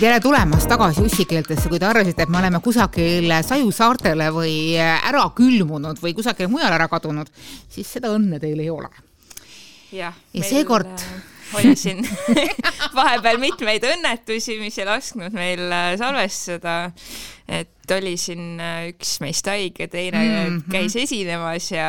tere tulemast tagasi ussikeeltesse, kui te arvasite, et me oleme kusagil Saju saartele või ära külmunud või kusagile mujale ära kadunud, siis seda õnne teil ei ole. ja, ja seekord äh, oli siin vahepeal mitmeid õnnetusi, mis ei lasknud meil äh, salvestada. et oli siin äh, üks meist haige, teine mm -hmm. käis esinemas ja,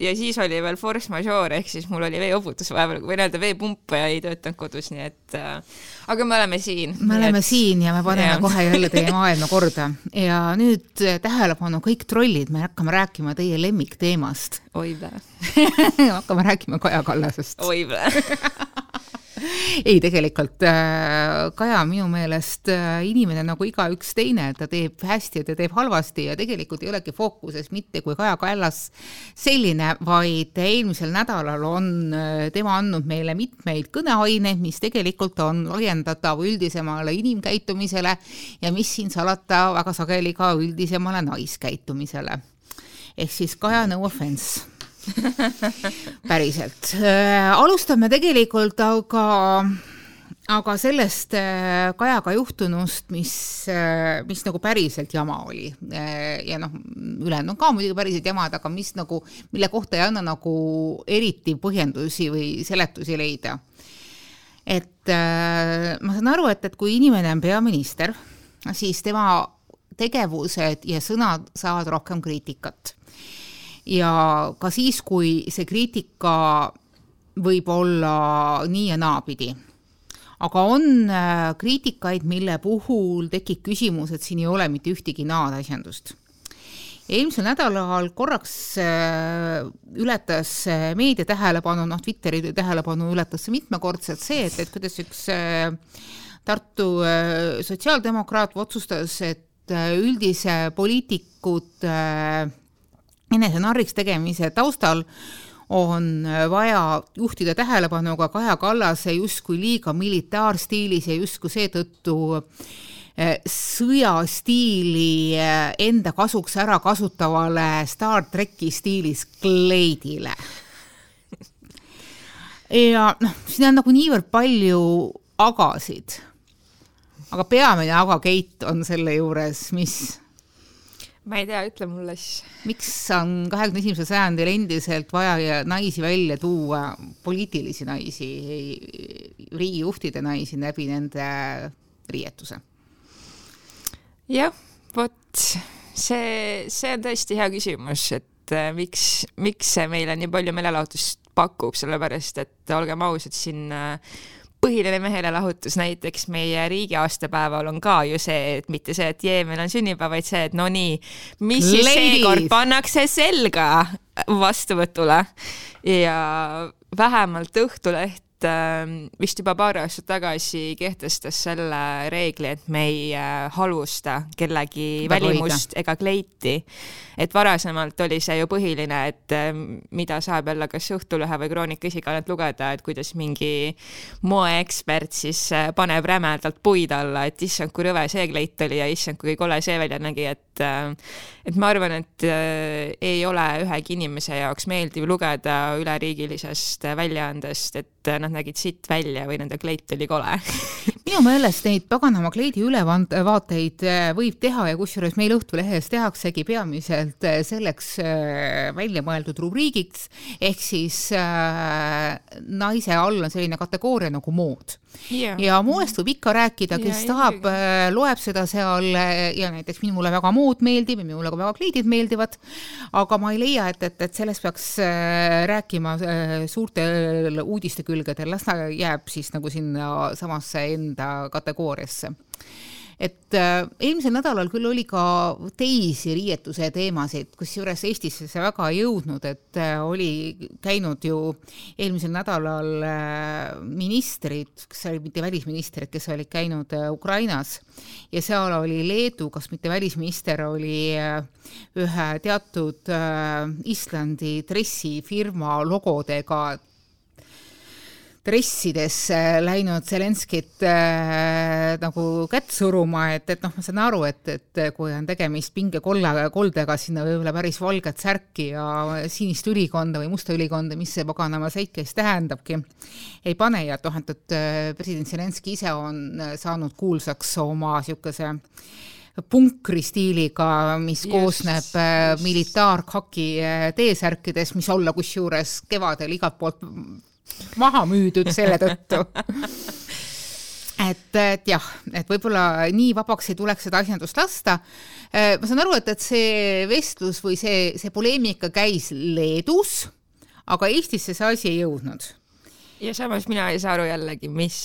ja siis oli veel force majeure ehk siis mul oli veeuputus vahepeal või nii-öelda veepump ei töötanud kodus, nii et äh, aga me oleme siin. me oleme et... siin ja me paneme ja. kohe jälle teie maailma korda ja nüüd äh, tähelepanu kõik trollid, me hakkame rääkima teie lemmikteemast. oi vä hakkame rääkima Kaja Kallasest. oi vä ei, tegelikult äh, Kaja minu meelest äh, inimene nagu igaüks teine, ta teeb hästi ja ta teeb halvasti ja tegelikult ei olegi fookuses mitte kui Kaja Kallas selline, vaid eelmisel nädalal on äh, tema andnud meile mitmeid kõneaineid, mis tegelikult on laiendatav üldisemale inimkäitumisele ja mis siin salata, väga sageli ka üldisemale naiskäitumisele. ehk siis Kaja, no offense päriselt äh,. alustame tegelikult aga, aga sellest äh, Kajaga juhtunust, mis äh,, mis nagu päriselt jama oli ja noh, ülejäänud on ka muidugi päriselt jamad, aga mis nagu, mille kohta ei anna nagu eriti põhjendusi või seletusi leida. et äh, ma saan aru, et, et kui inimene on peaminister, siis tema tegevused ja sõnad saavad rohkem kriitikat ja ka siis, kui see kriitika võib olla nii ja naapidi. aga on äh, kriitikaid, mille puhul tekib küsimus, et siin ei ole mitte ühtegi naad asjandust eelmisel nädalal korraks äh, ületas äh, meedia tähelepanu, noh, Twitteri tähelepanu ületas mitmekordselt see, et, et kuidas üks Tartu sotsiaaldemokraat otsustas, et üldise poliitikut enese narriks tegemise taustal on vaja juhtida tähelepanu ka Kaja Kallase justkui liiga militaarstiilis ja justkui seetõttu eh, sõjastiili eh, enda kasuks ära kasutavale Star tracki stiilis kleidile. ja noh, siin on nagu niivõrd palju agasid. aga peamine aga Keit on selle juures, mis ma ei tea, ütle mulle siis. miks on kahekümne esimesel sajandil endiselt vaja naisi välja tuua, poliitilisi naisi, riigijuhtide naisi läbi nende riietuse? jah, vot see, see on tõesti hea küsimus, et äh, miks, miks see meile nii palju meelelahutust pakub, sellepärast et olgem ausad, siin äh, põhiline meelelahutus näiteks meie riigi aastapäeval on ka ju see, et mitte see, et jee, meil on sünnipäev, vaid see, et no nii, mis Ladies. siis seekord pannakse selga vastuvõtule ja vähemalt Õhtuleht Ähm, vist juba paar aastat tagasi kehtestas selle reegli, et me ei äh, halvusta kellegi Väga välimust õige. ega kleiti. et varasemalt oli see ju põhiline, et ähm, mida saab jälle kas Õhtulehe või Kroonika esikaanelt lugeda, et kuidas mingi moeekspert siis äh, paneb rämedalt puid alla, et issand, kui rõve see kleit oli ja issand, kui kole see välja nägi, et äh, et ma arvan, et ei ole ühegi inimese jaoks meeldiv lugeda üleriigilisest väljaandest, et nad nägid sitt välja või nende kleit oli kole minu meelest neid paganama kleidi ülevaateid äh, võib teha ja kusjuures meil Õhtulehes tehaksegi peamiselt äh, selleks äh, välja mõeldud rubriigiks, ehk siis äh, naise all on selline kategooria nagu mood. Yeah.. ja moest võib ikka rääkida, kes yeah, tahab, loeb seda seal ja näiteks minule väga mood meeldib ja minule ka väga kleidid meeldivad, aga ma ei leia, et, et, et sellest peaks rääkima suurtel uudistekülgedel las ta jääb siis nagu sinna samasse enda kategooriasse. Et äh, eelmisel nädalal küll oli ka teisi riietuse teemasid, kusjuures Eestisse see väga ei jõudnud, et äh, oli käinud ju eelmisel nädalal äh, ministrid, kes olid mitte välisministrid, kes olid käinud äh, Ukrainas. Ja seal oli Leedu, kas mitte välisminister, oli äh, ühe teatud äh, Islandi dressifirma logodega dressidesse läinud Zelenskit äh, nagu kätt suruma, et, et noh, ma saan aru, et, et kui on tegemist pingekolla, koldega sinna võib-olla päris valget särki ja sinist ülikonda või musta ülikonda, mis see paganama säikest tähendabki, ei pane. Ja et noh, et, et äh, president Zelenski ise on saanud kuulsaks oma niisuguse punkri stiiliga, mis just, koosneb äh, militaarkaki äh, T-särkidest, mis olla kusjuures kevadel igalt poolt maha müüdud selle tõttu et, et jah, et võib-olla nii vabaks ei tuleks seda asjandust lasta. Äh, ma saan aru, et, et see vestlus või see, see poleemika käis Leedus, aga Eestisse see asi ei jõudnud. ja samas mina ei saa aru jällegi, mis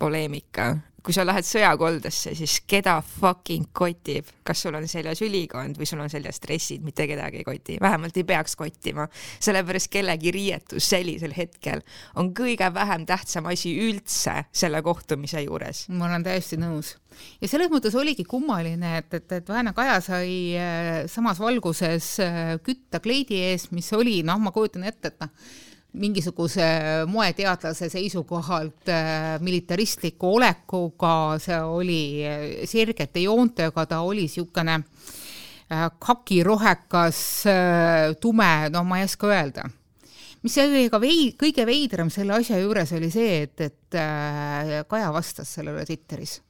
poleemika kui sa lähed sõjakoldesse, siis keda fucking kotib, kas sul on seljas ülikond või sul on seljas dressid, mitte kedagi ei koti, vähemalt ei peaks kottima, sellepärast kellegi riietus sellisel hetkel on kõige vähem tähtsam asi üldse selle kohtumise juures. ma olen täiesti nõus. Ja selles mõttes oligi kummaline, et, et, et Väänä Kaja sai äh, samas valguses äh, kütta kleidi ees, mis oli, noh, ma kujutan ette, et noh, mingisuguse moeteadlase seisukohalt äh, militaristliku olekuga, see oli äh, sirgete joontega, ta oli niisugune äh, kakirohekas, tume, no ma ei oska öelda. mis oli ka vei-, kõige veidram selle asja juures oli see, et, et Kaja vastas sellele Twitteris.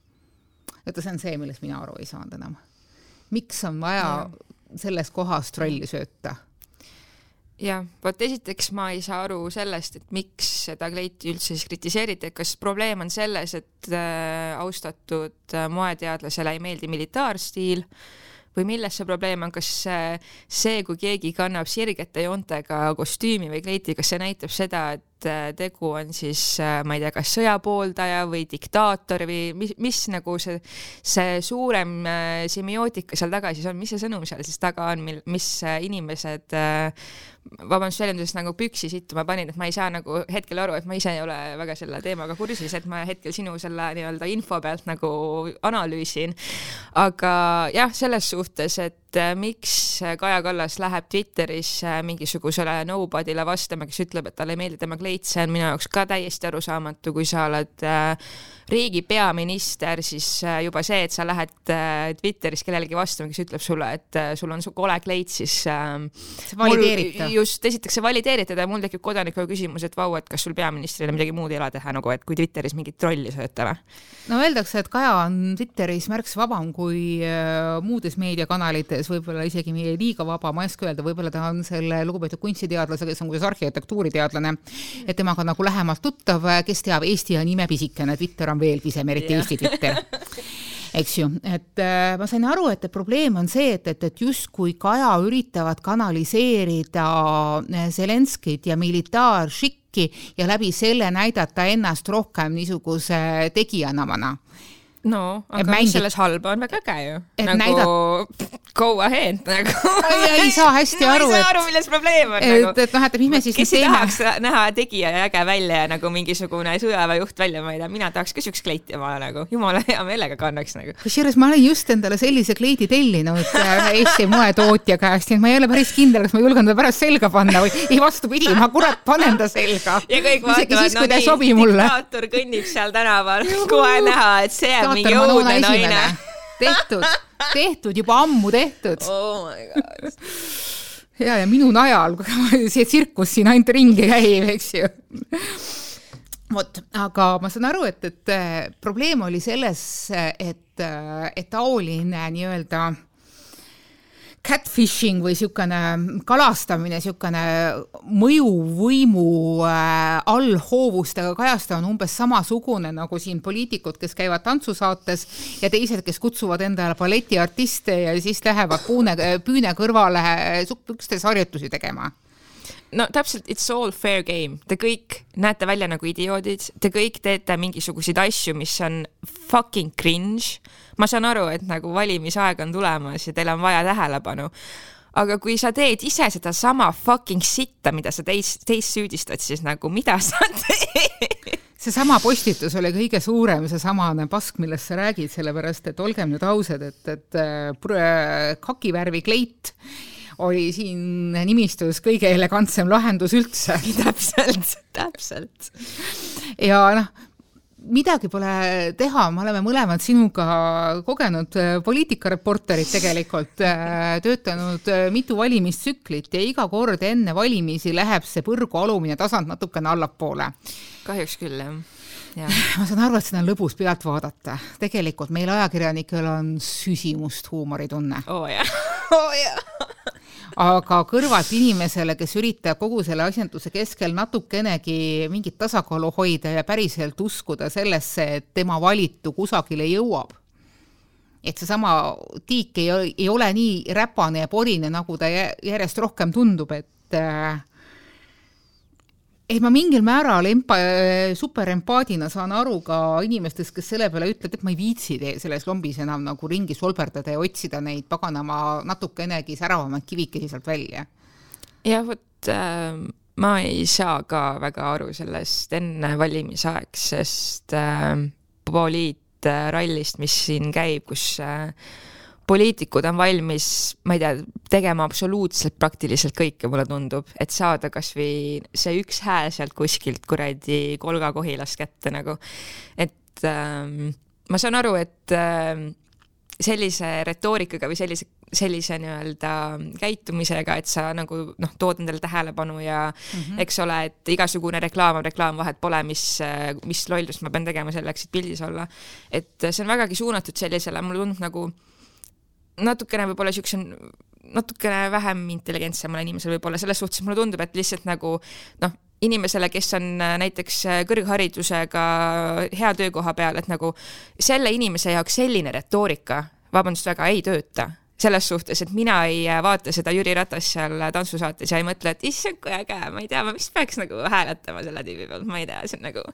et see on see, millest mina aru ei saanud enam. miks on vaja ja. selles kohas trolli sööta jah, vot esiteks ma ei saa aru sellest, et miks seda kleiti üldse siis kritiseeriti, et kas probleem on selles, et äh, austatud äh, moeteadlasele ei meeldi militaarstiil või milles see probleem on, kas äh, see, kui keegi kannab sirgete joontega kostüümi või kleiti, kas see näitab seda, et äh, tegu on siis, äh, ma ei tea, kas sõjapooldaja või diktaator või mis, mis nagu see, see suurem semiootika seal taga siis on, mis see sõnum seal siis taga on, mil, mis inimesed vabandust väljendusest nagu püksi sittuma panin, et ma ei saa nagu hetkel aru, et ma ise ei ole väga selle teemaga kursis, et ma hetkel sinu selle nii-öelda info pealt nagu analüüsin. aga jah, selles suhtes, et äh, miks Kaja Kallas läheb Twitteris äh, mingisugusele nobody'le vastama, kes ütleb, et talle ei meeldi tema kleit, see on minu jaoks ka täiesti arusaamatu, kui sa oled äh, riigi peaminister, siis äh, juba see, et sa lähed äh, Twitteris kellelegi vastama, kes ütleb sulle, et äh, sul on su kole kleit, siis see valideerita. just, esiteks see valideeritada ja mul tekib kodanikuna küsimus, et vau, et kas sul peaministrile midagi muud ei ole teha nagu, et kui Twitteris mingit trolli sööta või? no öeldakse, et Kaja on Twitteris märksa vabam kui muudes meediakanalites, võib-olla isegi liiga vaba, ma ei oska öelda, võib-olla ta on selle lugupeetud kunstiteadlase, kes on kuidas arhitektuuriteadlane, et temaga nagu lähemalt tuttav, kes teab, Eesti on imepisikene, Twitter on veel pisem, eriti yeah. Eesti Twitter eks ju, et äh, ma sain aru, et probleem on see, et, et, et justkui Kaja üritavad kanaliseerida äh, Zelenskit ja militaaršikki ja läbi selle näidata ennast rohkem niisuguse tegijana no, aga mis mängid... selles halba on, väga äge ju. nagu näidat... go ahead nagu ei, ei saa hästi no, aru. ma ei saa aru, milles probleem on et, nagu. et noh, et mis me siis kes ei tahaks näha tegija ja äge välja ja nagu mingisugune sõjaväejuht välja, ma ei tea, mina tahaks ka siukest kleiti omale nagu, jumala hea meelega kannaks nagu. kusjuures ma olen just endale sellise kleidi tellinud äh, Eesti moetootja käest, nii et ma ei ole päris kindel, kas ma julgen ta pärast selga panna või ei, vastupidi, ma kurat panen ta selga. kõik vaatavad, no nii, diktaator kõnnib seal tänaval, kohe näha, et see on mingi õudne naine. tehtud, tehtud, juba ammu tehtud. oh my god ja, ja minu najal, see tsirkus siin ainult ringi käib, eks ju. vot, aga ma saan aru, et, et äh, probleem oli selles, et, äh, et taoline nii-öelda catfishing või niisugune kalastamine, niisugune mõjuvõimu äh, allhoovustega kajastamine on umbes samasugune nagu siin poliitikud, kes käivad tantsusaates ja teised, kes kutsuvad endale balletiartiste ja siis lähevad puune, püüne kõrvale sukkpükstes harjutusi tegema no täpselt, it's all fair game, te kõik näete välja nagu idioodid, te kõik teete mingisuguseid asju, mis on fucking cringe. ma saan aru, et nagu valimisaeg on tulemas ja teil on vaja tähelepanu. aga kui sa teed ise sedasama fucking sitta, mida sa teist, teist süüdistad, siis nagu mida sa teed? seesama postitus oli kõige suurem, seesamane pask, millest sa räägid, sellepärast et olgem nüüd ausad, et, et äh, kakivärvi kleit oli siin nimistus kõige elegantsem lahendus üldse täpselt, täpselt. ja noh, midagi pole teha, me oleme mõlemad sinuga kogenud äh, poliitikareporterid tegelikult, äh, töötanud äh, mitu valimistsüklit ja iga kord enne valimisi läheb see põrgu alumine tasand natukene allapoole. kahjuks küll, jah Ja. ma saan aru, et seda on lõbus pealt vaadata. tegelikult meil ajakirjanikel on süsimust huumoritunne. oo oh, jah, oo oh, jah aga kõrvalt inimesele, kes üritab kogu selle asjanduse keskel natukenegi mingit tasakaalu hoida ja päriselt uskuda sellesse, et tema valitu kusagile jõuab, et seesama tiik ei, ei ole nii räpane ja porine, nagu ta järjest rohkem tundub, et äh, et ma mingil määral empa-, superempaadina saan aru ka inimestest, kes selle peale ütlevad, et ma ei viitsi selles lombis enam nagu ringi solberdada ja otsida neid paganama natukenegi säravamaid kivikesi sealt välja. jah, vot äh, ma ei saa ka väga aru sellest enne valimisaegsest äh, poliitrallist, mis siin käib, kus äh, poliitikud on valmis, ma ei tea, tegema absoluutselt praktiliselt kõike, mulle tundub, et saada kasvõi see üks hääl sealt kuskilt kuradi kolgakohilast kätte nagu. et ähm, ma saan aru, et ähm, sellise retoorikaga või sellise, sellise nii-öelda käitumisega, et sa nagu noh, tood endale tähelepanu ja mm -hmm. eks ole, et igasugune reklaam on reklaam, vahet pole, mis, mis lollust ma pean tegema selleks, et pildis olla. et see on vägagi suunatud sellisele, mulle tundub nagu natukene võib-olla niisuguse natukene vähem intelligentsemale inimesele võib-olla, selles suhtes mulle tundub, et lihtsalt nagu noh, inimesele, kes on äh, näiteks äh, kõrgharidusega hea töökoha peal, et nagu selle inimese jaoks selline retoorika, vabandust väga, ei tööta selles suhtes, et mina ei äh, vaata seda Jüri Ratas seal tantsusaates ja ei mõtle, et issand, kui äge, ma ei tea, ma vist peaks nagu hääletama selle tüübi poolt, ma ei tea, see on nagu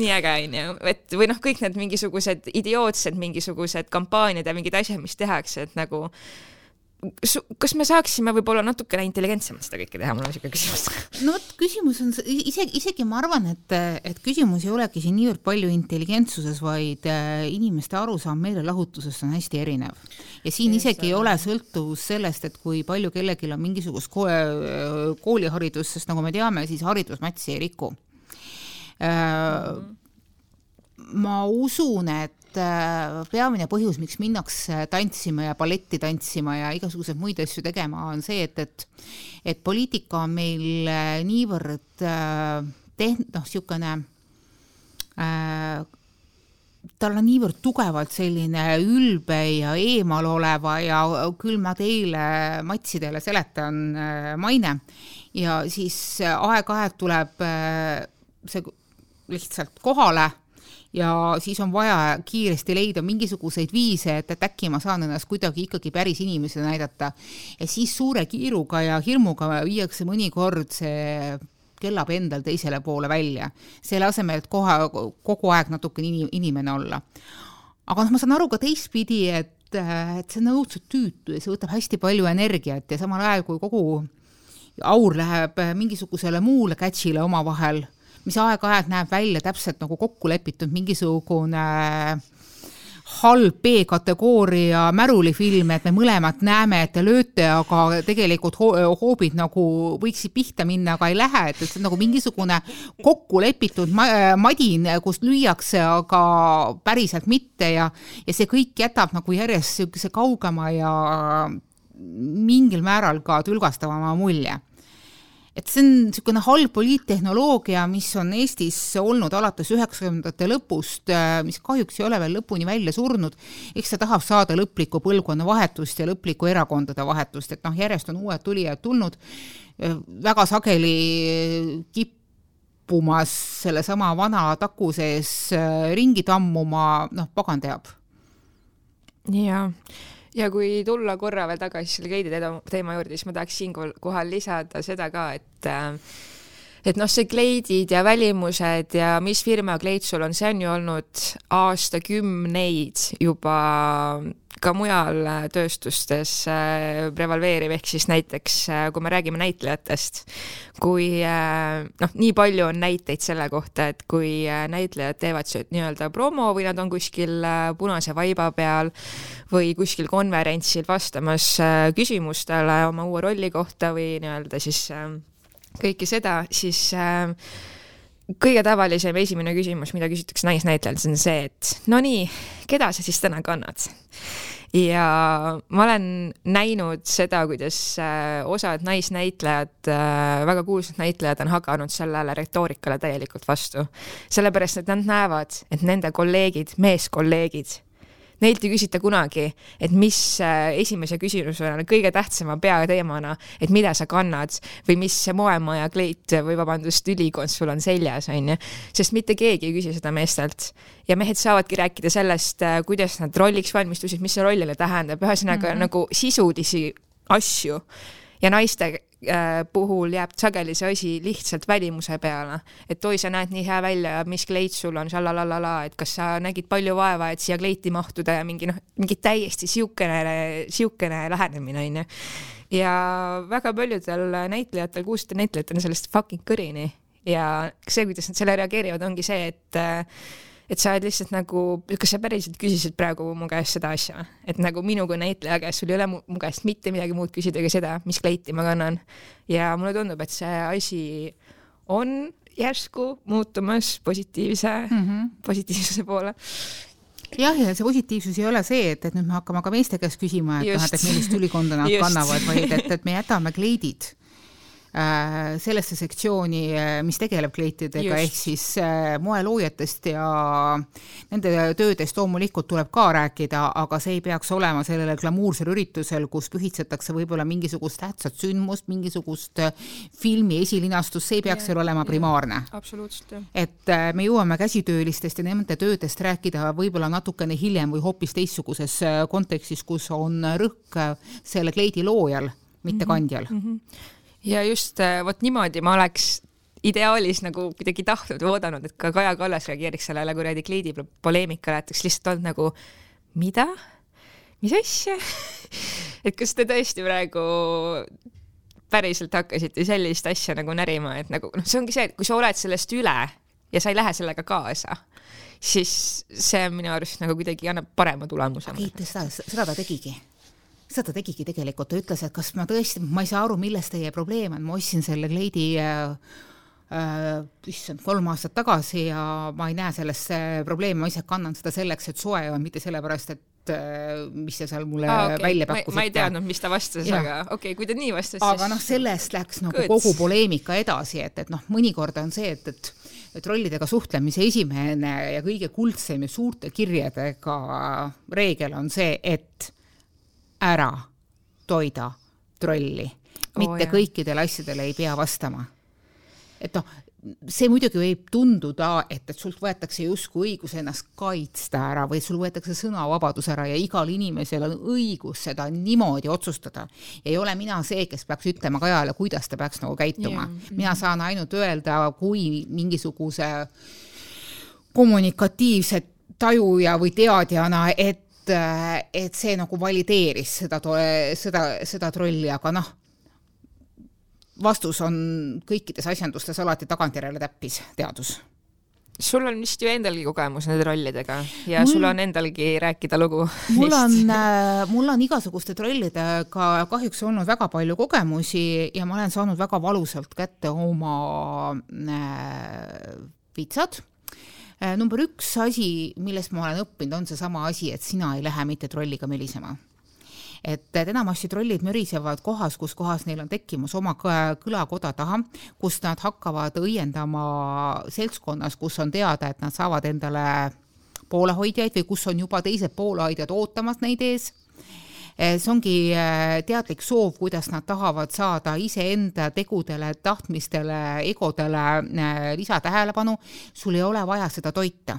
nii äge, onju. et või noh, kõik need mingisugused idiootsed mingisugused kampaaniad ja mingid asjad, mis tehakse, et nagu kas me saaksime võib-olla natukene intelligentsemalt seda kõike teha, mul on niisugune küsimus. no vot, küsimus on isegi, isegi ma arvan, et, et küsimus ei olegi siin niivõrd palju intelligentsuses, vaid äh, inimeste arusaam meelelahutusest on hästi erinev. ja siin ja isegi ei ole sõltuvus sellest, et kui palju kellelgi on mingisugust ko kooliharidust, sest nagu me teame, siis haridus matsi ei riku mm. -hmm. ma usun, et Äh, peamine põhjus, miks minnakse tantsima ja balletti tantsima ja igasuguseid muid asju tegema, on see, et, et et poliitika on meil äh, niivõrd äh, tehn-, noh, niisugune äh, tal on niivõrd tugevalt selline ülbe ja eemaloleva ja küll ma teile matsidele seletan maine. Ja siis aeg-ajalt tuleb see lihtsalt kohale ja siis on vaja kiiresti leida mingisuguseid viise, et, et äkki ma saan ennast kuidagi ikkagi päris inimesena näidata. ja siis suure kiiruga ja hirmuga viiakse mõnikord see kellab endal teisele poole välja, selle asemel, et kohe, kogu aeg natukene inim, inimene olla. aga noh, ma saan aru ka teistpidi, et, et see on õudselt tüütu ja see võtab hästi palju energiat ja samal ajal, kui kogu aur läheb mingisugusele muule catch'ile omavahel mis aeg-ajalt näeb välja täpselt nagu kokku lepitud mingisugune halb B-kategooria märulifilm, et me mõlemad näeme, et te lööte, aga tegelikult ho hoobid nagu võiksid pihta minna, aga ei lähe, et, et see on nagu mingisugune kokku lepitud ma madin, kus lüüakse, aga päriselt mitte ja, ja see kõik jätab nagu järjest niisuguse kaugema ja mingil määral ka tülgastavama mulje et see on niisugune halb poliittehnoloogia, mis on Eestis olnud alates üheksakümnendate lõpust, äh, mis kahjuks ei ole veel lõpuni välja surnud, eks ta tahab saada lõplikku põlvkonnavahetust ja lõplikku erakondade vahetust, et noh, järjest on uued tulijad tulnud, äh, väga sageli kippumas sellesama vana taku sees äh, ringi tammuma, noh, pagan teab. jaa ja kui tulla korra veel tagasi selle kleidi teema juurde, siis ma tahaks siinkohal lisada seda ka, et äh, et noh, see kleidid ja välimused ja mis firma kleid sul on, see on ju olnud aastakümneid juba ka mujal äh, tööstustes äh, prevaleeriv, ehk siis näiteks äh, kui me räägime näitlejatest, kui noh, nii palju on näiteid selle kohta, et kui näitlejad teevad nii-öelda promo või nad on kuskil punase vaiba peal või kuskil konverentsil vastamas küsimustele oma uue rolli kohta või nii-öelda siis kõike seda, siis kõige tavalisem esimene küsimus, mida küsitakse naisnäitlejalt, on see, et no nii, keda sa siis täna kannad? ja ma olen näinud seda, kuidas äh, osad naisnäitlejad, äh, väga kuulsad näitlejad on hakanud sellele retoorikale täielikult vastu. sellepärast, et nad näevad, et nende kolleegid, meeskolleegid neilt ei küsita kunagi, et mis äh, esimese küsimusena, kõige tähtsama peateemana, et mida sa kannad või mis moemaja kleit või vabandust, ülikond sul on seljas, onju. sest mitte keegi ei küsi seda meestelt. ja mehed saavadki rääkida sellest, äh, kuidas nad rolliks valmistusid, mis see rollile tähendab, ühesõnaga mm -hmm. nagu sisulisi asju ja naiste puhul jääb sageli see asi lihtsalt välimuse peale, et oi, sa näed nii hea välja ja mis kleit sul on, šalalalala, et kas sa nägid palju vaeva, et siia kleiti mahtuda ja mingi noh, mingi täiesti siukene, siukene lähenemine onju. ja väga paljudel näitlejatel, kuulsatel näitlejatel on sellest fucking kõrini ja see, kuidas nad selle reageerivad, ongi see, et äh, et sa oled lihtsalt nagu, kas sa päriselt küsisid praegu mu käest seda asja, et nagu minu kui näitleja käest sul ei ole mu, mu käest mitte midagi muud küsida kui seda, mis kleiti ma kannan. ja mulle tundub, et see asi on järsku muutumas positiivse mm, -hmm. positiivsuse poole. Jah, ja see positiivsus ei ole see, et, et nüüd me hakkame ka meeste käest küsima, et noh, et millist ülikonda nad kannavad, vaid et, et me jätame kleidid sellesse sektsiooni, äh, mis tegeleb kleitidega, ehk siis äh, moeloojatest ja nende töödest loomulikult tuleb ka rääkida, aga see ei peaks olema sellel glamuursel üritusel, kus pühitsetakse võib-olla mingisugust tähtsat sündmust, mingisugust filmi esilinastust, see ei peaks seal olema primaarne. absoluutselt, jah. et me jõuame käsitöölistest ja nende töödest rääkida võib-olla natukene hiljem või hoopis teistsuguses kontekstis, kus on rõhk selle kleidi loojal, mitte mm -hmm. kandjal mm. -hmm ja just äh, vot niimoodi ma oleks ideaalis nagu kuidagi tahtnud või oodanud, et ka Kaja Kallas reageeriks sellele kuradi kleidi poleemikale, et oleks lihtsalt olnud nagu mida, mis asja? Et kas te tõesti praegu päriselt hakkasite sellist asja nagu närima, et nagu noh, see ongi see, et kui sa oled sellest üle ja sa ei lähe sellega kaasa, siis see minu arust nagu kuidagi annab parema tulemuse. seda, seda ta tegigi seda ta tegigi tegelikult, ta ütles, et kas ma tõesti, ma ei saa aru, milles teie probleem on, ma ostsin selle kleidi äh, äh, issand, kolm aastat tagasi ja ma ei näe selles probleemi, ma ise kannan seda selleks, et soe on, mitte sellepärast, et äh, mis te seal mulle ah, okay. välja pakkusite. ma ei teadnud, mis ta vastas, aga okei okay,, kui ta nii vastas, siis. aga noh, sellest läks nagu Good. kogu poleemika edasi, et, et noh, mõnikord on see, et, et et rollidega suhtlemise esimene ja kõige kuldsem ja suurte kirjadega reegel on see, et ära toida trolli, mitte oh, kõikidele asjadele ei pea vastama. et noh, see muidugi võib tunduda, et, et sult võetakse justkui õigus ennast kaitsta ära või sul võetakse sõnavabadus ära ja igal inimesel on õigus seda niimoodi otsustada. ei ole mina see, kes peaks ütlema Kajale, kuidas ta peaks nagu käituma yeah.. mina saan ainult öelda, kui mingisuguse kommunikatiivse tajuja või teadjana, et et, et see nagu valideeris seda, seda, seda trolli, aga noh, vastus on kõikides asjandustes alati tagantjärele täppisteadus sul on vist ju endalgi kogemus nende rollidega ja mul, sul on endalgi rääkida lugu. mul on, äh, mul on igasuguste trollidega kahjuks olnud väga palju kogemusi ja ma olen saanud väga valusalt kätte oma äh, pitsad Äh, number üks asi, millest ma olen õppinud, on seesama asi, et sina ei lähe mitte trolliga mölisema et enamasti trollid mörisevad kohas, kus kohas neil on tekkimas oma kõlakoda taha, kus nad hakkavad õiendama seltskonnas, kus on teada, et nad saavad endale poolehoidjaid või kus on juba teised poolehoidjad ootamas neid ees see ongi eh, teadlik soov, kuidas nad tahavad saada iseenda tegudele, tahtmistele, egodele eh, lisatähelepanu, sul ei ole vaja seda toita.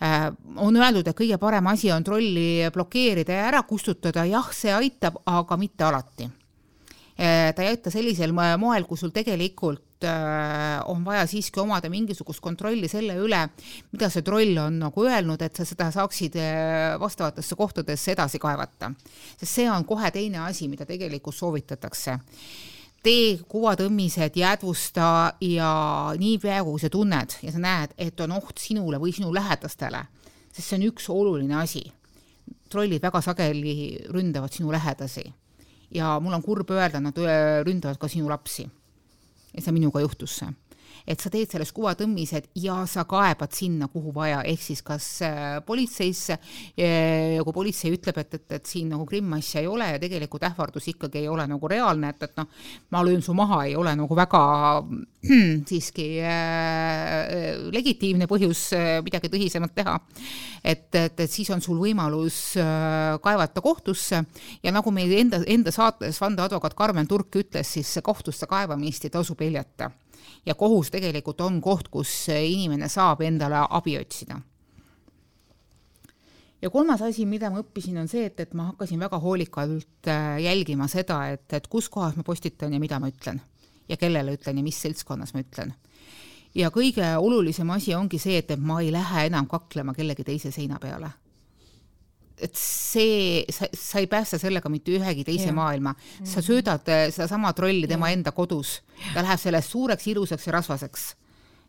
On öeldud, et kõige parem asi on trolli blokeerida ja ära kustutada, jah, see aitab, aga mitte alati. ta ei aita sellisel moel, kui sul tegelikult Äh, on vaja siiski omada mingisugust kontrolli selle üle, mida see troll on nagu öelnud, et sa seda saaksid äh, vastavatesse kohtadesse edasi kaevata. sest see on kohe teine asi, mida tegelikult soovitatakse tee kuvatõmmised, jäädvusta ja niipea, kui sa tunned ja sa näed, et on oht sinule või sinu lähedastele, sest see on üks oluline asi. trollid väga sageli ründavad sinu lähedasi ja mul on kurb öelda, nad ründavad ka sinu lapsi ja see minuga juhtus see. Et sa teed sellest kuvatõmmised ja sa kaebad sinna, kuhu vaja, ehk siis kas äh, politseisse ja kui politsei ütleb, et, et, et siin nagu krimmasja ei ole ja tegelikult ähvardus ikkagi ei ole nagu reaalne, et, et noh, ma löön su maha, ei ole nagu väga siiski äh, legitiimne põhjus äh, midagi tõsisemat teha. et, et, et siis on sul võimalus äh, kaevata kohtusse ja nagu meil enda, enda saates vandeadvokaat Karmen Turk ütles, siis kohtusse kaevamist ei tasu peljata ja kohus tegelikult on koht, kus inimene saab endale abi otsida. ja kolmas asi, mida ma õppisin, on see, et, et ma hakkasin väga hoolikalt äh, jälgima seda, et, et kus kohas ma postitan ja mida ma ütlen ja kellele ütlen ja mis seltskonnas ma ütlen. ja kõige olulisem asi ongi see, et, et ma ei lähe enam kaklema kellegi teise seina peale et see, sa, sa ei päästa sellega mitte ühegi teise ja. maailma, sa mm. söödad eh, sedasama trolli tema ja. enda kodus, ta läheb sellest suureks, ilusaks ja rasvaseks.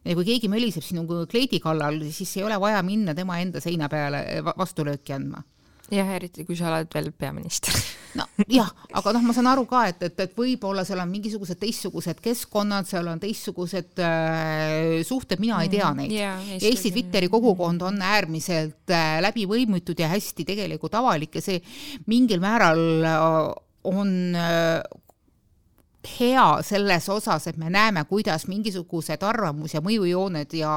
ja kui keegi möliseb sinu kleidi kallal, siis ei ole vaja minna tema enda seina peale eh, vastulööki andma jah, eriti kui sa oled veel peaminister. Nojah, aga noh, ma saan aru ka, et, et, et võib-olla seal on mingisugused teistsugused keskkonnad, seal on teistsugused äh, suhted, mina mm, ei tea mm, neid. Yeah,. Eesti Twitteri kogukond on äärmiselt äh, läbivõimitud ja hästi tegelikult avalik ja see mingil määral äh, on äh, hea selles osas, et me näeme, kuidas mingisugused arvamus- ja mõjujooned ja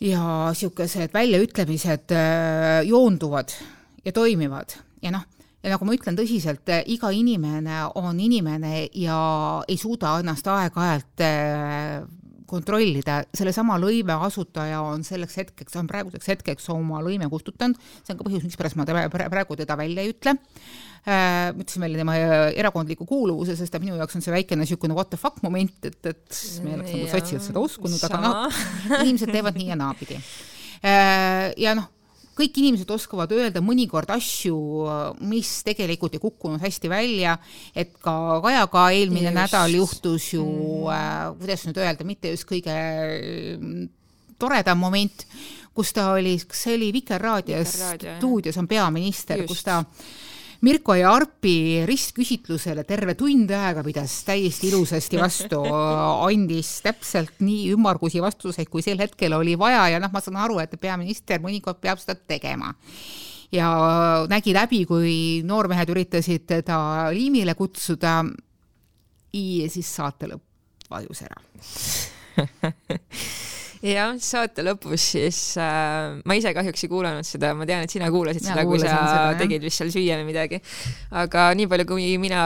ja niisugused väljaütlemised äh, joonduvad ja toimivad. Ja noh, ja nagu ma ütlen tõsiselt, äh, iga inimene on inimene ja ei suuda ennast aeg-ajalt äh, kontrollida, sellesama lõime asutaja on selleks hetkeks, on praeguseks hetkeks oma lõime kustutanud, see on ka põhjus, mispärast ma praegu teda välja ei ütle. Äh,, ma ütlesin välja tema erakondliku kuuluvuse, sest minu jaoks on see väikene niisugune what the fuck moment, et, et me oleks nagu sotsialt seda uskunud, aga noh, inimesed teevad nii ja naapidi. Äh,. ja noh, kõik inimesed oskavad öelda mõnikord asju, mis tegelikult ei kukkunud hästi välja, et ka Kajaga eelmine just. nädal juhtus ju mm., äh, kuidas nüüd öelda, mitte just kõige mm, toredam moment, kus ta oli, kas see oli Vikerraadios stuudios on peaminister, kus ta Mirko ja Arpi ristküsitlusele terve tund aega pidas täiesti ilusasti vastu, andis täpselt nii ümmargusi vastuseid, kui sel hetkel oli vaja ja noh, ma saan aru, et peaminister mõnikord peab seda tegema ja nägi läbi, kui noormehed üritasid teda liimile kutsuda. ja siis saate lõpp vajus ära jah, saate lõpus siis äh, ma ise kahjuks ei kuulanud seda, ma tean, et sina kuulasid mina seda, kui sa seda, tegid vist seal süüa või midagi. aga nii palju, kui mina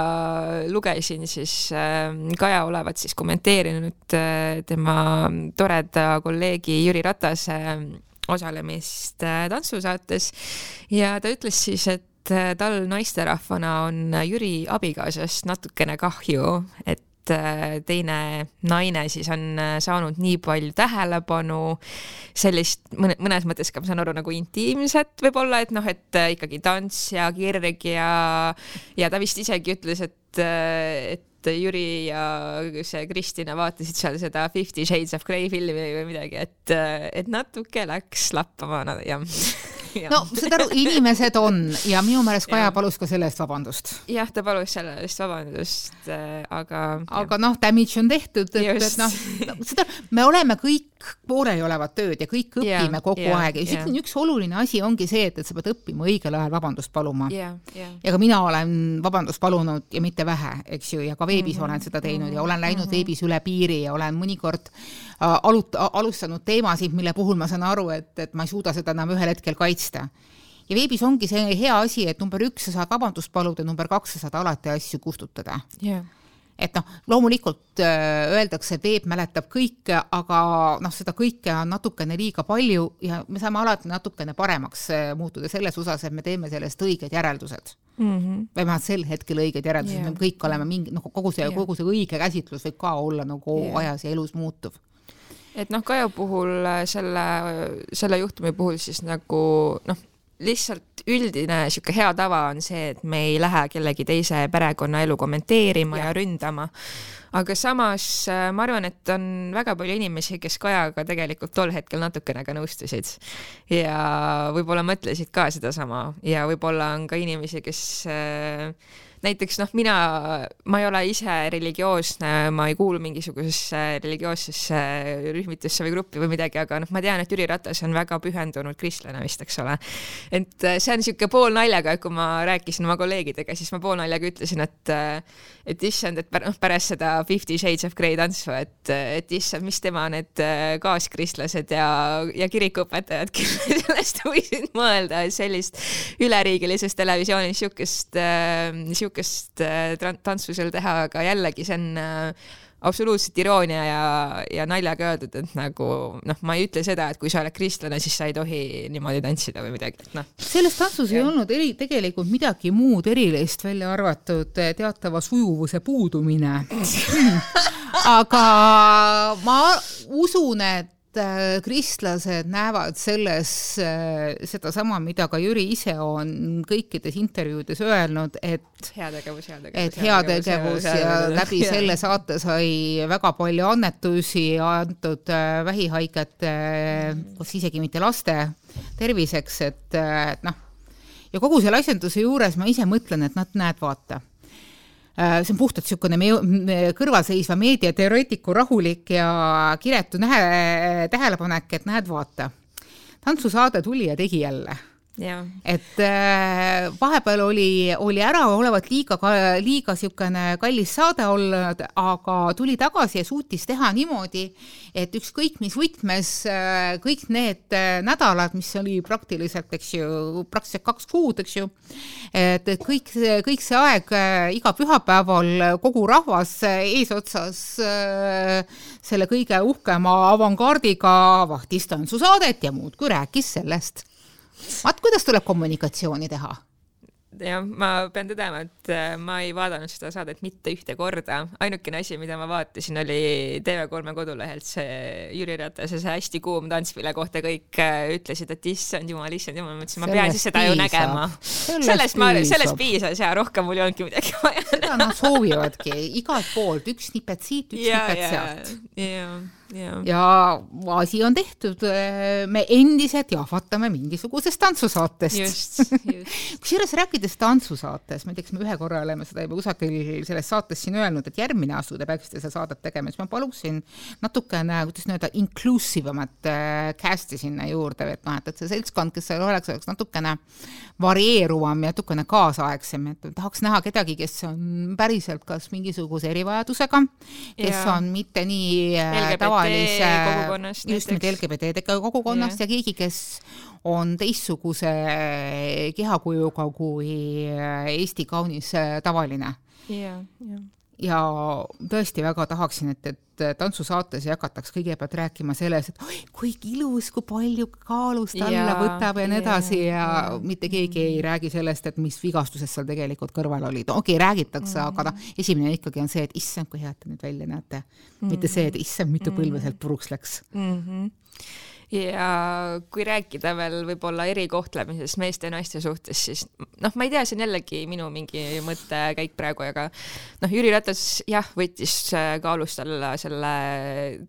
lugesin, siis äh, Kaja olevat siis kommenteerinud äh, tema toreda kolleegi Jüri Ratase äh, osalemist äh, tantsusaates ja ta ütles siis, et äh, tal naisterahvana on Jüri abikaasast natukene kahju, et teine naine siis on äh, saanud nii palju tähelepanu, sellist mõne, mõnes mõttes ka ma saan aru nagu intiimset võib-olla, et noh, et äh, ikkagi tants ja kirg ja, ja ta vist isegi ütles, et, et Jüri ja see Kristina vaatasid seal seda Fifty Shades of Grey filmi või midagi, et, et natuke läks lappama jah no saad aru, inimesed on ja minu meelest Kaja palus ka selle eest vabandust. jah, ta palus selle eest vabandust, äh, aga. aga noh, damage on tehtud, et, et noh, seda, me oleme kõik pooleolevat tööd ja kõik õpime yeah, kogu yeah, aeg ja yeah. üks oluline asi ongi see, et, et sa pead õppima õigel ajal vabandust paluma ja ka mina olen vabandust palunud ja mitte vähe, eks ju, ja ka veebis mm -hmm. olen seda teinud ja olen läinud mm -hmm. veebis üle piiri ja olen mõnikord äh, alut-, alustanud teemasid, mille puhul ma saan aru, et, et ma ei suuda seda enam ühel hetkel kaitsta ja veebis ongi see hea asi, et number üks, sa saad vabandust paluda, number kaks, sa saad alati asju kustutada yeah et noh, loomulikult äh, öeldakse, et veeb mäletab kõike, aga noh, seda kõike on natukene liiga palju ja me saame alati natukene paremaks äh, muutuda selles osas, et me teeme sellest õiged järeldused mm. -hmm. vähemalt sel hetkel õiged järeldused yeah., me kõik oleme mingi, noh, kogu see yeah., kogu see õige käsitlus võib ka olla nagu yeah. ajas ja elus muutuv et noh, Kaja puhul äh, selle, selle juhtumi puhul siis nagu noh, lihtsalt üldine sihuke hea tava on see, et me ei lähe kellegi teise perekonnaelu kommenteerima ja, ja ründama. aga samas äh, ma arvan, et on väga palju inimesi, kes Kajaga tegelikult tol hetkel natukene ka nõustusid. Ja võib-olla mõtlesid ka sedasama. Ja võib-olla on ka inimesi, kes äh, näiteks noh, mina, ma ei ole ise religioosne, ma ei kuulu mingisugusesse religioossesse rühmitusse või gruppi või midagi, aga noh, ma tean, et Jüri Ratas on väga pühendunud kristlane vist, eks ole. et äh, see on niisugune poolnaljaga, et kui ma rääkisin oma kolleegidega, siis ma poolnaljaga ütlesin, et äh, et issand, et noh, pärast seda Fifty Shades of Grey tantsu, et, et issand, mis tema need äh, kaaskristlased ja, ja kirikuõpetajad, kes sellest võisid mõelda, et sellist üleriigilises televisioonis niisugust niisugust äh, tantsu seal teha, aga jällegi see on äh, absoluutselt iroonia ja, ja naljaga öeldud, et nagu noh, ma ei ütle seda, et kui sa oled kristlane, siis sa ei tohi niimoodi tantsida või midagi, et noh. selles tantsus ja. ei olnud eri, tegelikult midagi muud erilist, välja arvatud teatava sujuvuse puudumine aga ma usun, et Äh, kristlased näevad selles äh, sedasama, mida ka Jüri ise on kõikides intervjuudes öelnud, et heategevus, heategevus, et heategevus ja, ja läbi ja. selle saate sai väga palju annetusi antud äh, vähihaigete, kas isegi mitte laste terviseks, et, noh, ja kogu selle asjanduse juures ma ise mõtlen, et nad, näed, vaata. Äh, see on puhtalt niisugune me kõrvalseisva meediateoreetiku rahulik ja kiretu nähe, tähelepanek, et näed, vaata, tantsusaade tuli ja tegi jälle et äh, vahepeal oli, oli ära olevat liiga, liiga niisugune kallis saade olnud, aga tuli tagasi ja suutis teha niimoodi, et ükskõik mis võtmes äh, kõik need äh, nädalad, mis oli praktiliselt, eks ju, praktiliselt kaks kuud, eks ju, et kõik, kõik see aeg iga pühapäeval kogu rahvas eesotsas selle kõige uhkema avangard'iga vahtis tantsusaadet ja muudkui rääkis sellest vaat kuidas tuleb kommunikatsiooni teha jah, ma pean tõdema, et äh, ma ei vaadanud seda saadet mitte ühte korda, ainukene asi, mida ma vaatasin, oli TV3 kodulehelt see Jüri Ratase see hästi kuum tants, mille kohta kõik äh, ütlesid, et issand jumal, issand jumal, ma mõtlesin, ma pean siis seda piisab. ju nägema. sellest ma, sellest piisas ja rohkem mul ei olnudki midagi vaja. seda nad soovivadki igalt poolt, üks nipet siit, üks ja, nipet sealt. Ja, ja, asi on tehtud, me endiselt jahvatame mingisugusest tantsusaatest. kusjuures rääkides rääkides tantsusaates, ma ei tea, kas me ühe korra oleme seda juba kusagil selles saates siin öelnud, et järgmine aasta, te peaksite seda saadet tegema, siis ma paluksin natukene, kuidas öelda, inclusive imat äh, cast'i sinna juurde, et noh, et, et see seltskond, kes seal oleks, oleks natukene varieeruvam ja natukene kaasaegsem, et tahaks näha kedagi, kes on päriselt kas mingisuguse erivajadusega, kes ja. on mitte nii äh, LGBT tavalise, just nimelt LGBT kogukonnast ja. ja keegi, kes on teistsuguse kehakujuga kui Eesti kaunis tavaline. jah, jah ja tõesti väga tahaksin, et, et tantsusaates ei hakataks kõigepealt rääkima selles, et oi, kui ilus, kui palju kaalust alla võtab ja nii edasi ja, ja mitte keegi ei räägi sellest, et mis vigastused seal tegelikult kõrval olid. okei okay,, räägitakse mm, aga noh, esimene ikkagi on see, et issand, kui head te nüüd välja näete mm. mitte see, et issand, mitu põlve mhm. sealt puruks läks mm. -hmm ja kui rääkida veel võib-olla erikohtlemisest meeste ja naiste suhtes, siis noh, ma ei tea, see on jällegi minu mingi mõttekäik praegu, aga noh, Jüri Ratas jah, võttis äh, kaalust alla selle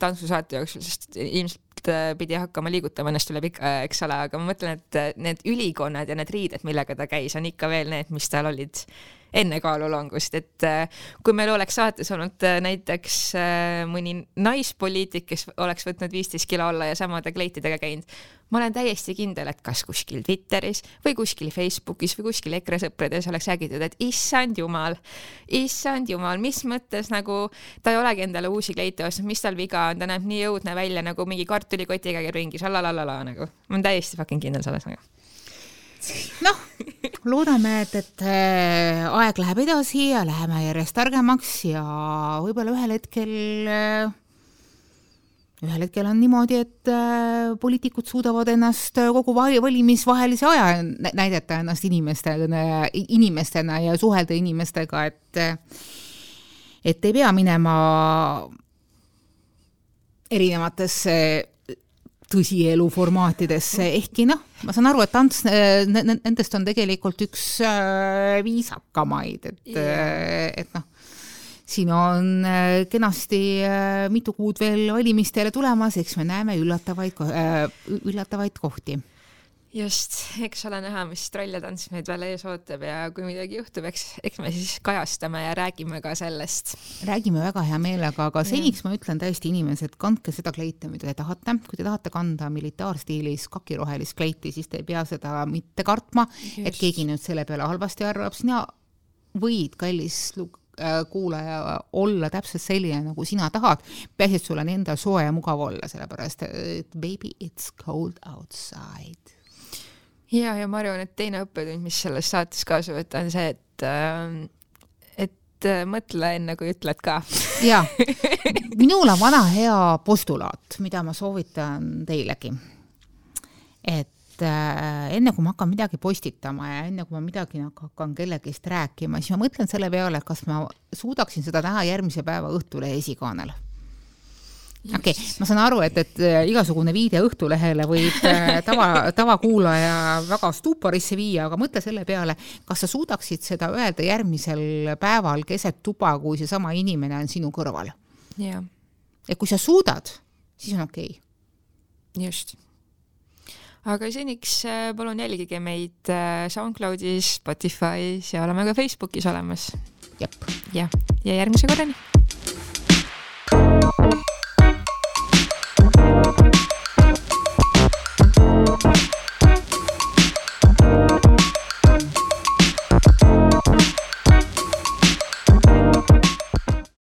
tantsusaate jooksul, sest ilmselt äh, pidi hakkama liigutama ennast üle pika aja, eks ole, aga ma mõtlen, et äh, need ülikonnad ja need riided, millega ta käis, on ikka veel need, mis tal olid enne kaalulangust, et äh, kui meil oleks saates olnud äh, näiteks äh, mõni naispoliitik, kes oleks võtnud viisteist kilo alla ja samade kleitidega käinud, ma olen täiesti kindel, et kas kuskil Twitteris või kuskil Facebookis või kuskil EKRE sõprades oleks räägitud, et issand jumal, issand jumal, mis mõttes nagu ta ei olegi endale uusi kleite ostnud, mis tal viga on, ta näeb nii õudne välja nagu mingi kartulikotiga käib ringi, šalalalala nagu. ma olen täiesti fucking kindel selles nagu noh, loodame, et, et äh, aeg läheb edasi ja läheme järjest targemaks ja võib-olla ühel hetkel, äh, ühel hetkel on niimoodi, et äh, poliitikud suudavad ennast kogu valimisvahelise aja näidata ennast inimestena, inimestena ja suhelda inimestega, et et ei pea minema erinevatesse tõsielu formaatidesse, ehkki noh, ma saan aru, et tants nendest on tegelikult üks äh, viisakamaid, et yeah., et noh, siin on äh, kenasti äh, mitu kuud veel valimistele tulemas, eks me näeme üllatavaid, üllatavaid kohti just, eks ole näha, mis troll ja tants meid veel ees ootab ja kui midagi juhtub, eks, eks me siis kajastame ja räägime ka sellest. räägime väga hea meelega, aga seniks ma ütlen tõesti inimesed, kandke seda kleiti, mida te tahate, kui te tahate kanda militaarstiilis kakirohelist kleiti, siis te ei pea seda mitte kartma, et keegi nüüd selle peale halvasti arvab, sina võid, kallis Äh, kuulaja olla täpselt selline, nagu sina tahad, peaasi, et sul on endal soe ja mugav olla, sellepärast et baby, it's cold outside. Ja, ja ma arvan, et teine õppetund, mis sellest saates kaasa võtta, on see, et äh, et äh, mõtle enne, kui ütled ka. jaa, minul on vana hea postulaat, mida ma soovitan teilegi. et äh, enne kui ma hakkan midagi postitama ja enne kui ma midagi hakkan kellegist rääkima, siis ma mõtlen selle peale, kas ma suudaksin seda näha järgmise päeva Õhtulehe esikaanel okei okay,, ma saan aru, et, et äh, igasugune viide Õhtulehele võib äh, tava, tavakuulaja väga stuuporisse viia, aga mõtle selle peale, kas sa suudaksid seda öelda järgmisel päeval keset tuba, kui seesama inimene on sinu kõrval? jah. et kui sa suudad, siis on okei okay.. just aga seniks äh, palun jälgige meid SoundCloudis, Spotify's ja oleme ka Facebookis olemas. jah, ja järgmise korrani